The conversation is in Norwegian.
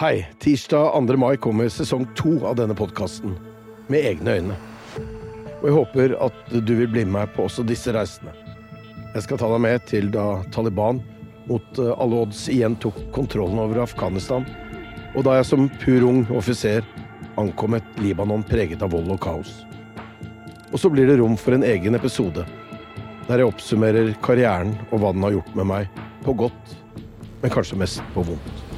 Hei. Tirsdag 2. mai kommer sesong to av denne podkasten. Med egne øyne. Og jeg håper at du vil bli med meg på også disse reisene. Jeg skal ta deg med til da Taliban mot eh, alle odds igjen tok kontrollen over Afghanistan, og da jeg som pur ung offiser ankom et Libanon preget av vold og kaos. Og så blir det rom for en egen episode, der jeg oppsummerer karrieren og hva den har gjort med meg, på godt, men kanskje mest på vondt.